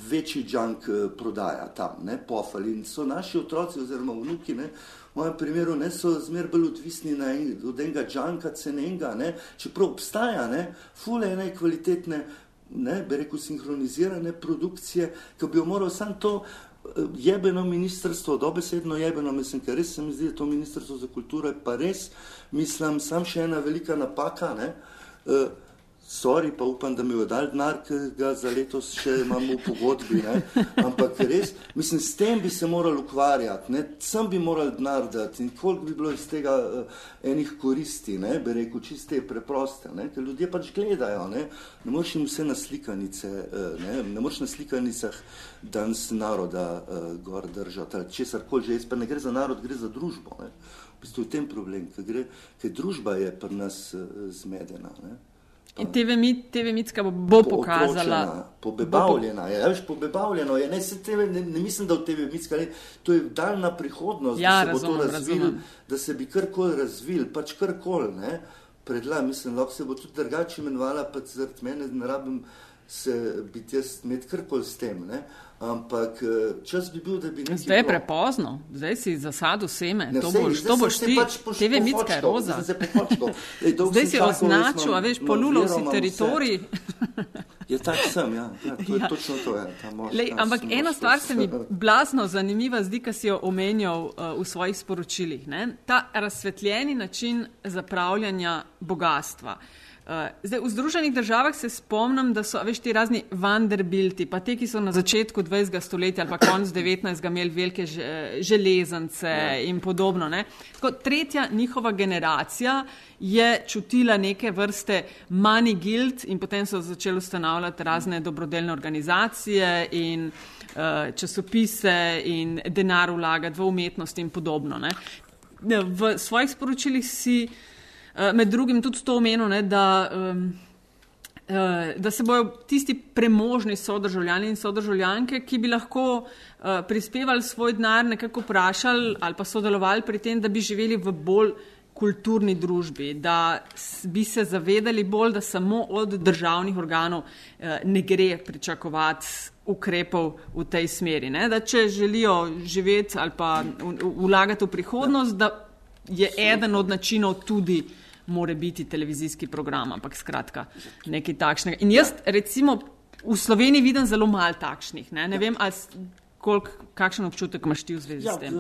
večji junk eh, prodaja tam, ne, pofali. In so naši otroci oziroma vnuki, ne, v mojem primeru, ne, so zmer bolj odvisni na en, od enega junka cenenga, ne, čeprav obstaja, ne, fule ene kvalitetne, ne, bi rekel, sinhronizirane produkcije, ki bi jo moral sam to jebeno ministrstvo, dobesedno jebeno, mislim, ker res se mi zdi, da to ministrstvo za kulturo je pa res, mislim, sam še ena velika napaka, ne, uh, sorry, pa upam, da mi bo dal denar, ker ga za letos še imamo v pogodbi, ne, ampak res, mislim, s tem bi se morali ukvarjati, ne, sem bi morali denar dati in koliko bi bilo iz tega uh, enih koristi, ne, bi rekel, čiste preproste, ne, ker ljudje pač gledajo, ne, ne moreš jim vse na slikanice, uh, ne, ne moreš na slikanicah danes naroda uh, gor držati, česar koli že, pa ne gre za narod, gre za družbo. Ne. V bistvu je tem problem, ker, gre, ker družba je pri nas uh, zmedena. Ne. In TV, TV Mitska bo, bo pokazala. Pobebavljena je, veš, pobebavljeno je. Ne, TV, ne, ne mislim, da v TV Mitska, ne, to je daljna prihodnost, ja, da se razumem, bo to razvil, da se bi karkoli razvil, pač karkoli, ne. Predla, mislim, lahko se bo tudi drugače imenovala, pa zaradi mene ne rabim se biti jaz med karkoli s tem, ne. Ampak eh, čas bi bil, da bi nekaj. Zdaj je prepozno, zdaj si zasadil seme. Ne, to boš, to boš ti, pač TV Mitska je roza. Zdaj si označil, a veš, polulil si teritorij. Je tak sem, ja. ja to je ja. točno to. Je, mož, Lej, ampak ena stvar se mi blazno zanimiva zdi, ki si jo omenjal uh, v svojih sporočilih. Ne? Ta razsvetljeni način zapravljanja bogatstva. Uh, zdaj, v Združenih državah se spomnim, da so veš, ti razni Vanderbilti, pa te, ki so na začetku 20. stoletja ali pa konc 19. imeli velike železance ja. in podobno. Tako, tretja njihova generacija je čutila neke vrste money guilt in potem so začeli ustanavljati razne dobrodelne organizacije in uh, časopise in denar vlagati v umetnost in podobno. Ne? V svojih sporočilih si. Eh, med drugim tudi to omenil, ne, da, um, uh, da se bodo tisti premožni sodržavljani in sodržavljanke, ki bi lahko uh, prispevali svoj denar, nekako vprašali ali pa sodelovali pri tem, da bi živeli v bolj kulturni družbi, da bi se zavedali bolj, da samo od državnih organov uh, ne gre pričakovati ukrepov v tej smeri. Ne? Da če želijo živeti ali pa vlagati v prihodnost, da je eden od načinov tudi uh, more biti televizijski program, ampak skratka, nekaj takšnega. In jaz, recimo, v Sloveniji vidim zelo malo takšnih. Ne, ne vem, kolik, kakšen občutek imaš ti v zvezi ja, s tem.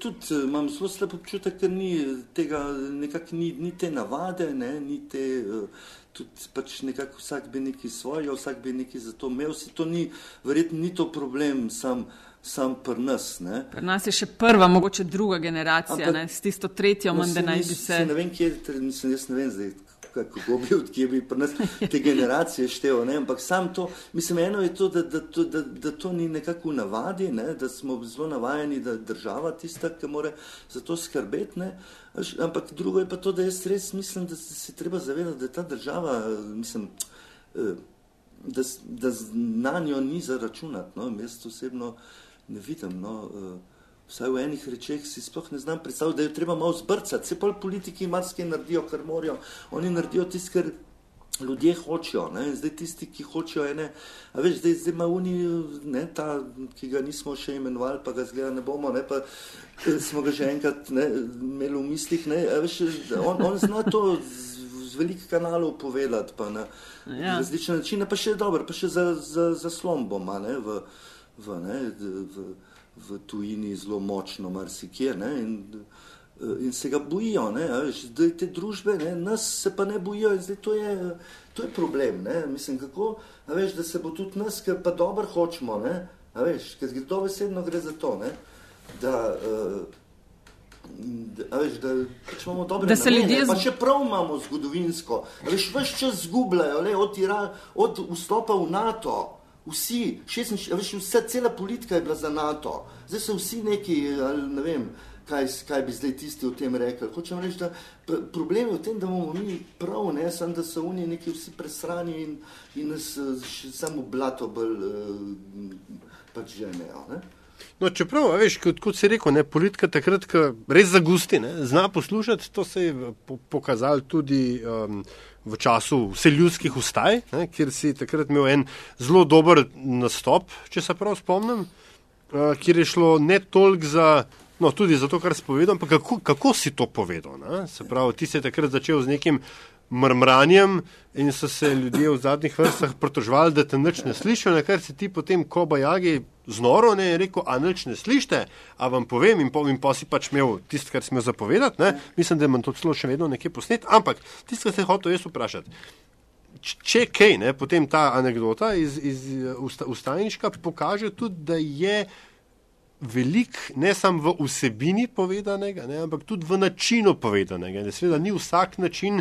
Tudi eh, imam zelo slab občutek, ker ni tega, nekako ni, ni te navade, ne, ni te. Uh, Tudi pač nekako vsak bi nekaj svojega, vsak bi nekaj za to imel. To ni, verjetno ni to problem, sam uh, sam pri nas. Ne. Pri nas je še prva, mogoče druga generacija, Ampak, ne, s tisto tretjo, no, da naj bi se. Ne vem, kje je, mislim, jaz ne vem zdaj. Kako bi, odkje bi pri nas te generacije števil. Ampak sam to, mislim, eno je to, da, da, da, da, to ni nekako v navadi, ne? da smo zelo navajeni, da je država tista, ki mora za to skrbeti. Ampak drugo je pa to, da jaz res mislim, da se treba zavedati, da je ta država, mislim, eh, da, da na njo ni zaračunati. No? Jaz osebno ne vidim. No, uh, vsaj v enih rečeh si sploh ne znam predstavljati, da je treba malo zbrcati. Vse pa politiki marsikaj naredijo, kar morajo. Oni naredijo tisto, kar ljudje hočejo. Ne? Zdaj tisti, ki hočejo ene. A veš, zdaj, zdaj ima uni, ne, ta, ki ga nismo še imenovali, pa ga zgleda ne bomo, ne, pa eh, smo ga že enkrat ne, imeli v mislih. Ne, veš, on, on zna to z, z velikih kanalov povedati, pa na ja. različne načine, pa še dobro, pa še za, za, za slombo, ne, v, v, ne, v, v tujini zelo močno, marsikje. In, in se ga bojijo, zdaj te družbe, ne, nas se pa ne bojijo, in zdaj to je, to je problem. Ne, mislim, kako, veš, da se bo tudi nas, ki pa dobro hočemo, ker gre to veselno, gre za to. Ne, da, uh, Da, veš, da, pač da se ljudje zgubljajo. Še prav imamo zgodovinsko. Veš, veš čas zgubljajo, od, od vstopa v NATO. Vsi, šest, veš, vse, cela politika je bila za NATO, zdaj so vsi neki, ne vem, kaj, kaj bi zdaj tisti o tem rekli. Hočem reči, da problem je v tem, da bomo mi prav, ne samo, da so oni neki vsi presrani in, in nas še samo blato bolj uh, pač ženejo. No, čeprav, veš, kot, kot si rekel, ne, politika takrat res zagusti, ne, zna poslušati, to se je pokazalo tudi. Um, v času vseljudskih ustaj, ne, kjer si takrat imel en zelo dober nastop, če se prav spomnim, uh, kjer je šlo ne toliko za. No, tudi zato, kar si povedal, ampak kako, kako si to povedal? Ne? Se pravi, ti si takrat začel z nekim mrmranjem in so se ljudje v zadnjih vrstah pritožvali, da te nič ne slišijo, na kar si ti potem, ko bajagi znoro ne je rekel, a nič ne slišite, a vam povem in, po, in pa si pač imel tisto, kar si imel zapovedati, ne? mislim, da imam to celo še vedno nekje posnet, ampak tisto, kar se hotel jaz vprašati. Če kaj, ne, potem ta anekdota iz, iz ustajniška pokaže tudi, da je velik ne samo v vsebini povedanega, ne, ampak tudi v načinu povedanega. Seveda ni vsak način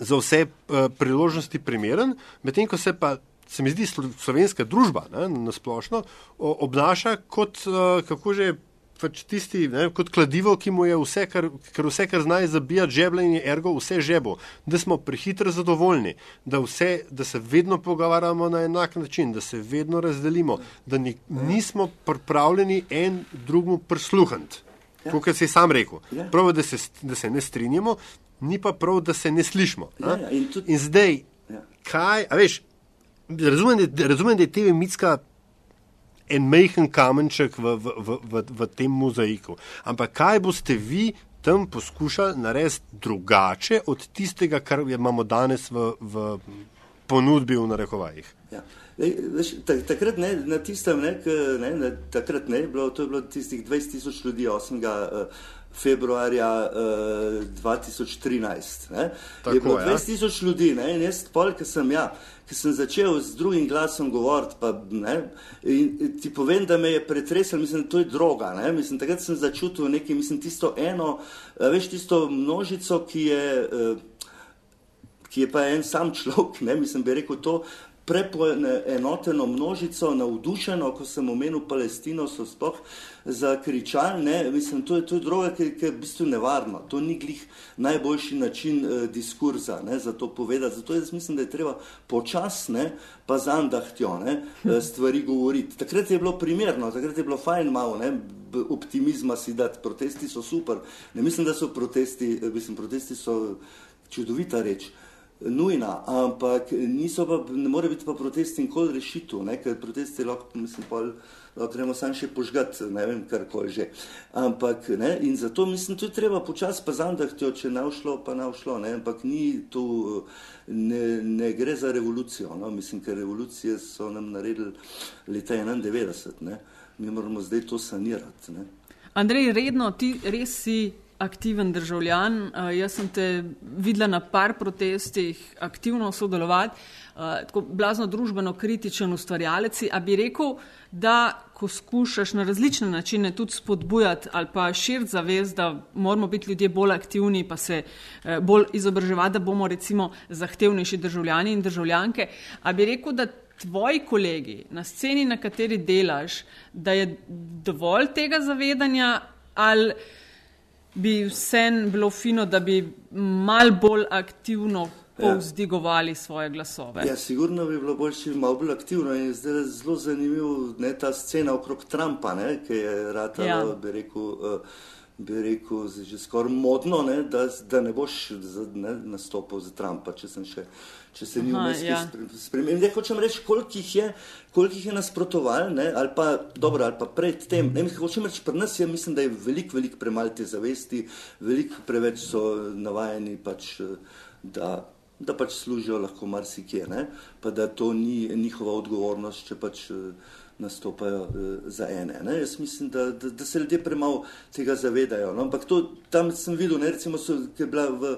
za vse uh, priložnosti primeren, medtem ko se pa. Se mi zdi, slovenska družba ne, na splošno obnaša kot, uh, kako že, pač tisti, ne, kot kladivo, ki mu je vse, kar, kar vse, kar znajo zabijati žebljenje, ergo vse žebo, da smo prehitro zadovoljni, da, vse, da se vedno pogovarjamo na enak način, da se vedno razdelimo, da ni, nismo pripravljeni en drugmu prisluhniti. Ja. Kot si sam rekel, ja. prav, da, se, da se ne strinjamo, ni pa prav, da se ne slišimo. Ja, ja, in, tudi, in zdaj, ja. kaj, veš, razumem, da, razumem, da je TV mitska en majhen kamenček v, v, v, v, v tem mozaiku. Ampak kaj boste vi tam poskušali narediti drugače od tistega, kar imamo danes v, v ponudbi v narekovajih. Ja. Takrat ne, na tistem, ne, ne, ne, takrat ne, bilo, to je bilo tistih 20 tisoč ljudi 8. Uh, februarja uh, 2013. Ne? Tako, je bilo 20 ja. tisoč ljudi ne? in jaz, pol, ki sem, ja, ki sem začel z drugim glasom govoriti, pa, ne? in ti povem, da me je pretresel, mislim, da to je droga. Ne? Mislim, takrat sem začutil nekaj, mislim, tisto eno, veš, tisto množico, ki je. Uh, Ki je pa en sam človek, ne, mislim, bi rekel to, prepoenoteno množico, navdušeno, ko sem omenil Palestino, so sploh zakričali, ne, mislim, to je, to je droga, ki, ki je v bistvu nevarna, to ni glih najboljši način eh, diskurza, ne, za to povedati, zato jaz mislim, da je treba počasne, pa zandahtjo, ne, eh, stvari govoriti. Takrat je bilo primerno, takrat je bilo fajn malo, ne, optimizma si dati, protesti so super, ne mislim, da so protesti, eh, mislim, protesti so čudovita reč, nujna, ampak pa, ne more biti pa protesti nikoli rešitev, ker protesti lahko, mislim, pa lahko gremo sam še požgati, ne vem, kar koli že. Ampak, ne, in zato mislim, to je treba počasi pa zandahti, če ne všlo, pa ne všlo, ne, ampak ni tu, ne, ne gre za revolucijo, no, mislim, ker revolucije so nam naredili leta 91, ne, mi moramo zdaj to sanirati, ne. Andrej, redno, ti res si aktiven državljan. Uh, jaz sem te videla na par protestih aktivno sodelovati, uh, tako blazno družbeno kritičen ustvarjalec. A bi rekel, da ko skušaš na različne načine tudi spodbujati ali pa širiti zavest, da moramo biti ljudje bolj aktivni, pa se uh, bolj izobraževati, da bomo recimo zahtevnejši državljani in državljanke, a bi rekel, da tvoji kolegi na sceni, na kateri delaš, da je dovolj tega zavedanja ali bi vsem bilo fino, da bi mal bolj aktivno ja. povzdigovali svoje glasove. Ja, sigurno bi bilo bolj, če bi malo bolj aktivno in zdaj je zelo zanimiv ne, ta scena okrog Trumpa, ne, ki je ratalo, ja. bi rekel, uh, bi rekel, že skoraj modno, ne, da, da ne boš ne, nastopil za Trumpa, če sem še če se ni vmes ja. spremenil. Zdaj hočem reči, koliko jih je, koliko jih je nasprotoval, ne, ali pa dobro, ali pa pred tem. Ne, hočem reči, pri nas je, mislim, da je veliko, veliko premalo te zavesti, veliko preveč so navajeni pač, da. Da pač služijo lahko marsikje, ne? pa da to ni njihova odgovornost, če pač nastopajo za ene. Ne? Jaz mislim, da, da, da se ljudje premalo tega zavedajo. No? Ampak to, tam sem videl, ne? recimo, so, je bila v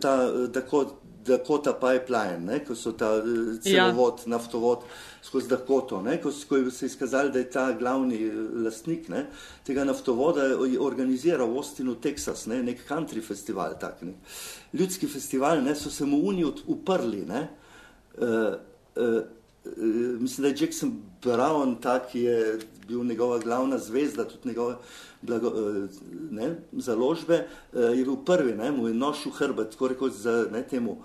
ta tako Dakota Pipeline, ne, ko so ta eh, celovod, ja. naftovod skozi Dakoto, ne, ko, ko se je izkazali, da je ta glavni eh, lastnik ne, tega naftovoda organiziral v Austinu, Teksas, ne, nek country festival, tak, ne. ljudski festival, ne, so se mu uni uprli. Ne, uh, uh, mislim, da je Jackson Brown, ta, ki je bil njegova glavna zvezda, tudi njegove blago, ne, založbe, je bil prvi, ne, mu je nošil hrbet, tako rekoč za ne, temu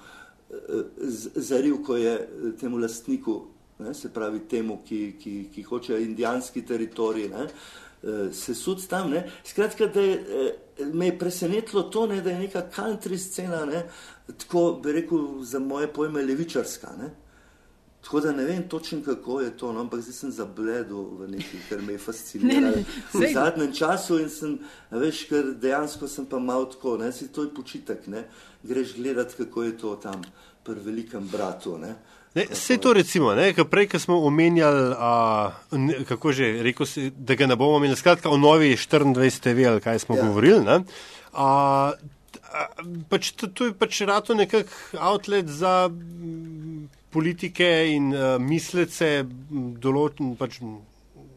zaril, ko je temu lastniku, ne, se pravi temu, ki, ki, ki hoče indijanski teritorij, ne, se sud tam. Ne. Skratka, da je, me je presenetilo to, ne, da je neka country scena, ne, tako bi rekel za moje pojme levičarska. Ne. Tako da ne vem točno, kako je to, no, ampak zdaj sem zabledel v nekaj, kar me je fasciniralo v zadnjem času in sem, veš, ker dejansko sem pa malo tako, ne, si to je počitek, ne, greš gledati, kako je to tam pri velikem bratu, ne. Ne, vse to recimo, ne, prej, ko smo omenjali, a, kako že, rekel si, da ga ne bomo omenjali, skratka, o novi 24 TV ali kaj smo ja. govorili, ne, a, a, pač to, to je pač rato nekak outlet za politike in uh, mislece določen, pač,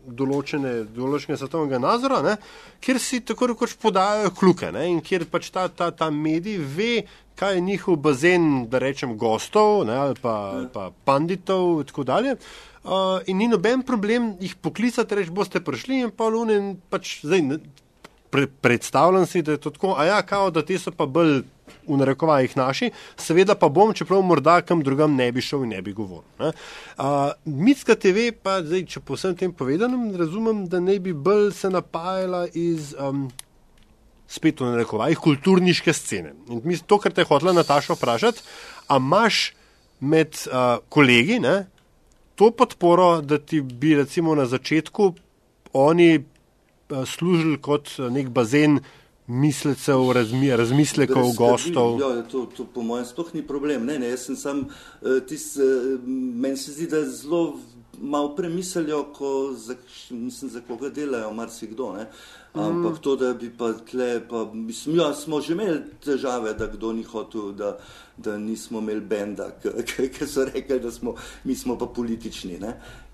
določene, določene svetovnega nazora, ne, kjer si tako rekoč podajajo kluke ne, in kjer pač ta, ta, ta medij ve, kaj je njihov bazen, da rečem, gostov ne, ali pa, ja. pa panditov in tako dalje. Uh, in ni noben problem jih poklicati, reči, boste prišli in pa lune in pač zdaj. Pre, predstavljam si, da je to tako, a ja, kao, da ti so pa bolj v narekovajih naši, seveda pa bom, čeprav morda kam drugam ne bi šel in ne bi govoril. Uh, Mitska TV pa, zdaj, če po vsem tem povedanem, razumem, da ne bi bolj se napajala iz. Um, Spet v narekovajih kulturniške scene. In to, kar te je hotela Nataša vprašati, a imaš med uh, kolegi ne, to podporo, da ti bi recimo na začetku oni uh, služili kot nek bazen mislecev, razmi, razmislekov, gostov. Ja, to, to po mojem sploh ni problem. Ne, ne, jaz sem sam, uh, tis, uh, meni se zdi, da zelo malo premislijo, ko za, mislim, za koga delajo, marsikdo. Ne. Ampak mm. to, da bi pa tle, pa, mislim, ja, smo že imeli težave, da kdo ni hotel, da, da nismo imeli benda, ki so rekli, da smo, mi smo pa politični,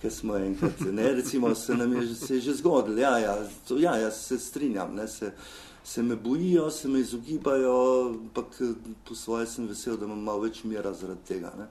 ker smo enkrat, ne, recimo, se nam je, se je že zgodilo, ja, ja, to, ja, jaz se strinjam, ne, se, se me bojijo, se me izogibajo, ampak po svoje sem vesel, da imam malo več mira zaradi tega. Ne.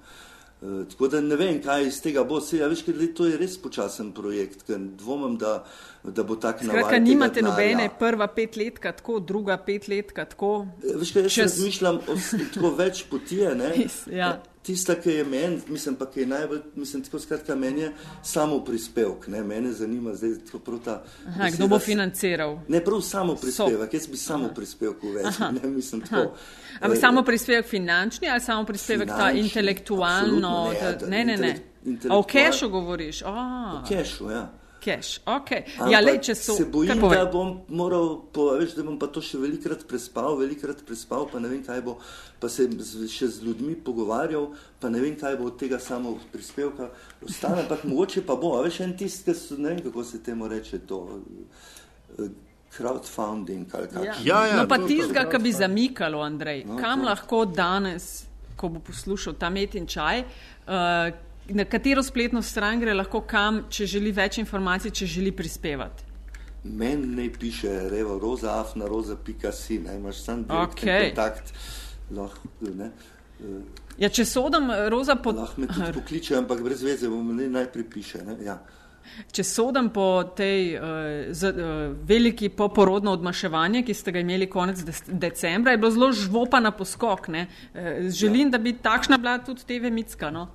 Uh, tako da ne vem, kaj iz tega bo. Se, ja, veš, kaj, to je res počasen projekt, ker dvomim, da, da bo tak na vrhu. Nimate nobene prva pet let, tako druga pet let, tako. Eh, veš, kaj, jaz Čez... razmišljam o tako več potije. ja tista, ki je meni, mislim pa, ki je najbolj, mislim, tako skratka, meni je samo prispevek, ne, mene zanima zdaj tako prav ta. Aha, beseda, kdo bo financiral? Ne, prav samo prispevek, jaz bi samo prispevek uvedel, ne, mislim tako. Ampak samo prispevek finančni ali samo prispevek finančni, ta intelektualno? Ne, ne, ne. ne. A o kešu govoriš? O kešu, ja cash. Okay. Ja, lej, so, se bojim, da bom moral, po, veš, da bom pa to še velikrat prespal, velikrat prespal, pa ne vem, kaj bo, pa se še z ljudmi pogovarjal, pa ne vem, kaj bo od tega samo prispevka ostane, ampak mogoče pa bo, veš, en tist, ki so, ne vem, kako se temu reče to. Eh, crowdfunding ali kaj takega. Ja, ja, no, pa tistega, ki bi zamikalo, Andrej, no, kam to. lahko danes, ko bo poslušal ta met in čaj, uh, na katero spletno stran gre lahko kam, če želi več informacij, če želi prispevati. Meni ne piše, revo, roza, afna, roza, pika si, ne imaš sam okay. kontakt. Lahko, ne. Ja, če sodam roza po. Lahko me tudi pokliče, ampak brez veze, bom ne najprej piše. Ne? Ja. Če sodam po tej uh, z, uh, veliki poporodno odmaševanje, ki ste ga imeli konec de decembra, je bilo zelo žvopa na poskok. Uh, želim, ja. da bi takšna bila tudi TV Mitska. No?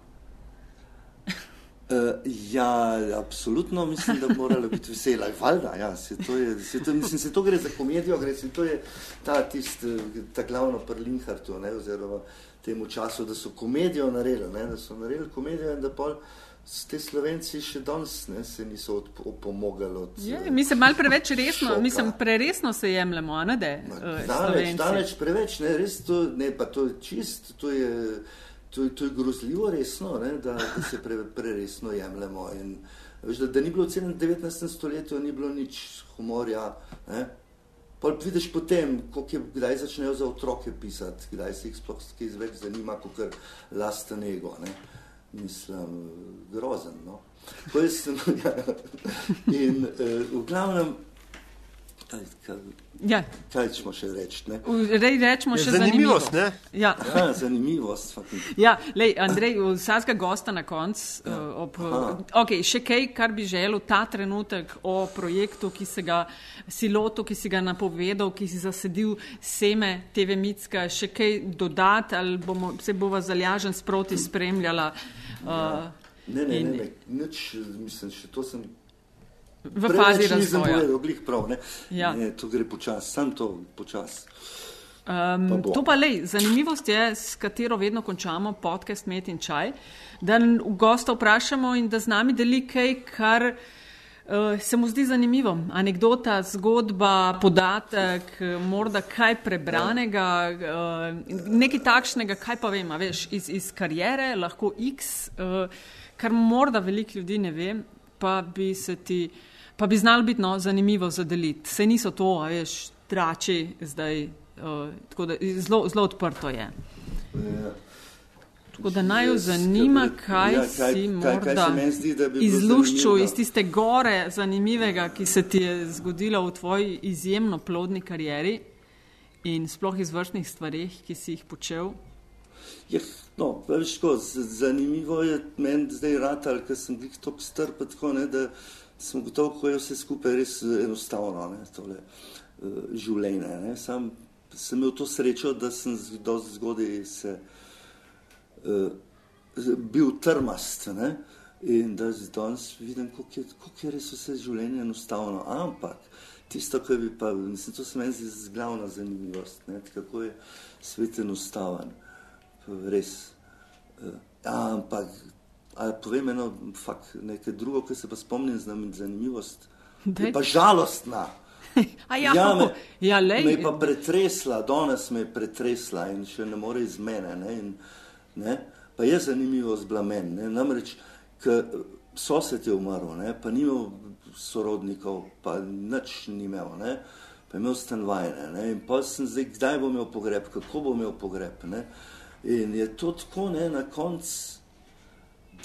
Uh, ja, absolutno mislim, da bi morala biti vesela. Valjda, ja, se to, je, se to, mislim, se to gre za komedijo, gre se to je ta, tist, ta glavno prlinhartu, ne, oziroma temu času, da so komedijo naredili, ne, da so naredili komedijo in da pol te slovenci še danes ne, se niso opomogali. Od, je, mi se mal preveč resno, šoka. mislim, preresno se jemljemo, ne da? Uh, daleč, daleč preveč, ne, res to, ne, pa to je čist, to je to, to je grozljivo resno, ne, da, da se pre, preresno jemljemo. In, veš, da, da ni bilo v 19. stoletju, ni bilo nič humorja. Ne. Pa vidiš potem, je, kdaj začnejo za otroke pisati, kdaj se jih sploh več zanima, kot kar lasten ego. Ne. Mislim, grozen. No. Sem, ja. In uh, v glavnem, kaj, kaj, Ja. Kaj ćemo še reči? Rej, rečemo še zanimivost. Ja. Ja, zanimivost. Ja, lej, Andrej, vsakega gosta na koncu. Ja. Uh, okay, še kaj, kar bi želel ta trenutek o projektu, ki se ga si lotil, ki si ga napovedal, ki si zasedil seme TV Mitska, še kaj dodati ali bomo, se bova zaljažen sproti spremljala? Uh, ja. Ne, ne, in, ne, ne, nič, mislim, še to sem v fazi razvoja. Povedal, glih prav, ne? Ja. Ne, to gre počasi, sam to počasi. Um, pa to pa lej, zanimivost je, s katero vedno končamo podcast Met in čaj, da gosta vprašamo in da z nami deli kaj, kar uh, se mu zdi zanimivo. Anekdota, zgodba, podatek, morda kaj prebranega, uh, nekaj takšnega, kaj pa vem, veš, iz, iz karijere, lahko X, uh, kar morda veliko ljudi ne ve, pa bi se ti. Pa bi znalo biti no, zanimivo za deliti. Se niso to, veš, trači zdaj, uh, tako da zelo, zelo odprto je. Ja. Tako da naj jo zanima, kaj, ja, kaj si morda izluščil iz tiste gore zanimivega, ki se ti je zgodila v tvoji izjemno plodni karieri in sploh izvršnih stvarih, ki si jih počel. Ja, no, veš, ko, zanimivo je meni zdaj ratal, ker sem jih tako strpel, tako ne, da sem gotovo, kako je vse skupaj res eh, enostavno, ne, tole uh, življenje. Ne. Sam sem imel to srečo, da sem dosti zgodaj se uh, bil trmast ne, in da zdaj danes vidim, kako je, koliko je res vse življenje enostavno. Ampak tisto, kar bi pa, mislim, to se meni zdi glavna zanimivost, ne, kako je svet enostaven. Res. Uh, ampak Ali povem eno, fakt, nekaj drugo, ki se pa spomnim, znam zanimivost. Je pa žalostna. ja, ja, me, ja, me je pa pretresla, danes me je pretresla in še ne more iz mene. Ne, in, ne, pa je zanimivo zblamen. Ne, namreč, ker sosed je umrl, ne, pa ni imel sorodnikov, pa nič ni imel. Ne, pa je imel stanovanje. In pa sem zdaj, kdaj bo imel pogreb, kako bo imel pogreb. Ne, in je to tako, ne, na koncu,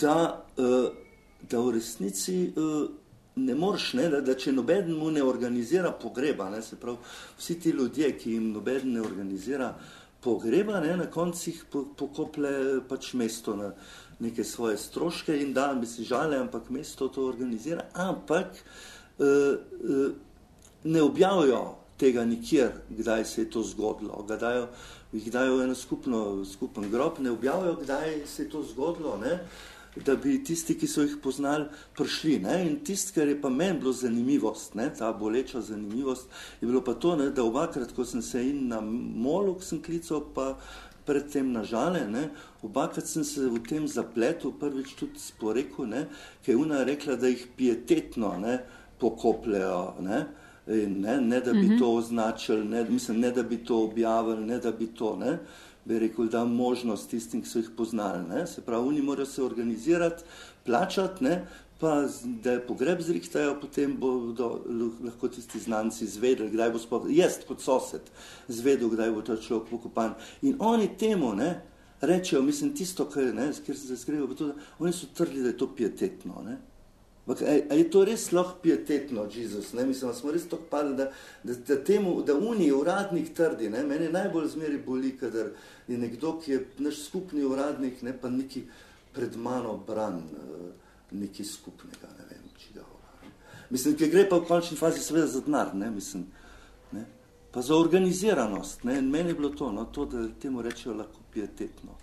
da, uh, da v resnici. Uh, ne moreš, ne, da, da če noben mu ne organizira pogreba, ne, se pravi, vsi ti ljudje, ki jim noben ne organizira pogreba, ne, na koncih po, pokople pač mesto na neke svoje stroške in da bi si žale, ampak mesto to organizira, ampak uh, uh, ne objavijo tega nikjer, kdaj se je to zgodilo, kdaj jih dajo eno skupno, skupen grob, ne objavijo, kdaj se je to zgodilo, ne, uh, da bi tisti, ki so jih poznali, prišli. Ne? In tisto, kar je pa meni bilo zanimivost, ne? ta boleča zanimivost, je bilo pa to, ne? da obakrat, ko sem se in na molu, sem klical, pa predtem na žale, ne? obakrat sem se v tem zapletu prvič tudi sporekel, ker je una rekla, da jih pietetno ne? pokopljajo. Ne? Ne, ne da bi uh mhm. -huh. to označili, ne, mislim, ne da bi to objavili, ne da bi to. Ne bi rekel, da možnost tistim, ki so jih poznali. Ne? Se pravi, oni morajo se organizirati, plačati, ne? pa da je pogreb zrihtajajo, potem bodo lahko tisti znanci izvedeli, kdaj bo sploh, jaz kot sosed, izvedel, kdaj bo ta človek pokopan. In oni temu ne, rečejo, mislim, tisto, kar, ne, kjer se skrivajo, oni so trdili, da je to pietetno. Ne? Ampak je to res lahko pietetno, Jezus? Ne? Mislim, smo res tako padli, da, da, da, temu, da Uniji uradnik trdi. Ne? Mene najbolj zmeri boli, kadar je nekdo, ki je naš skupni uradnik, ne pa neki pred mano bran, eh, neki skupnega, ne vem, či ga ura. Mislim, ki gre pa v končni fazi seveda za denar, ne? Mislim, ne? pa za organiziranost. Ne? Meni je bilo to, no? to, da temu rečejo lahko pietetno.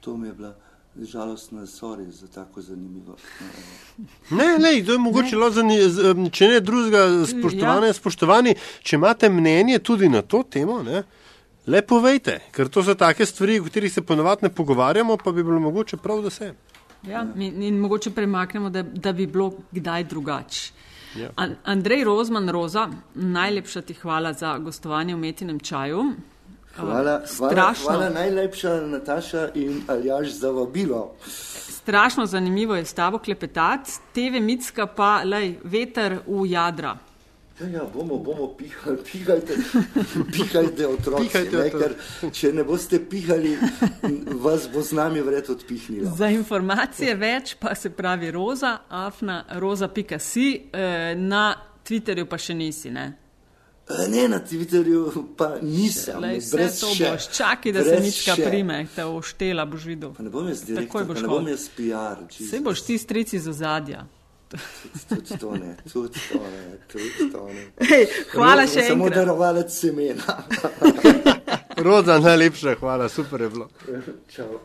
To mi je bilo žalostno, sorry za tako zanimivo. Ne, ne, to je mogoče lo zanimivo, če ne drugega, spoštovane, ja. spoštovani, če imate mnenje tudi na to temo, ne, le povejte, ker to so take stvari, o katerih se ponovadi ne pogovarjamo, pa bi bilo mogoče prav, da se. Ja, in, in mogoče premaknemo, da, da bi bilo kdaj drugače. Ja. Andrej Rozman, Roza, najlepša ti hvala za gostovanje v Metinem čaju. Hvala, hvala, hvala najlepša Nataša in Aljaš za vabilo. Strašno zanimivo je s tabo klepetati, TV Mitska pa lej, veter v jadra. Ja, ja, bomo, bomo pihali, pihajte, pihajte otroci, pihajte ne, ker če ne boste pihali, vas bo z nami vred odpihnilo. Za informacije več pa se pravi roza, afna, roza.si, eh, na Twitterju pa še nisi, ne? Eh, ne, na Twitterju pa nisem. Lej, brez to še. boš, čakaj, da se nička prime, te oštela boš videl. Pa ne bom jaz direktor, boš ne bom jaz PR. Vse boš ti strici z ozadja. Tudi to ne, tudi to ne, tudi to ne. Hey, hvala še enkrat. Samo darovalec semena. Roza, najlepša hvala, super je bilo. Čau.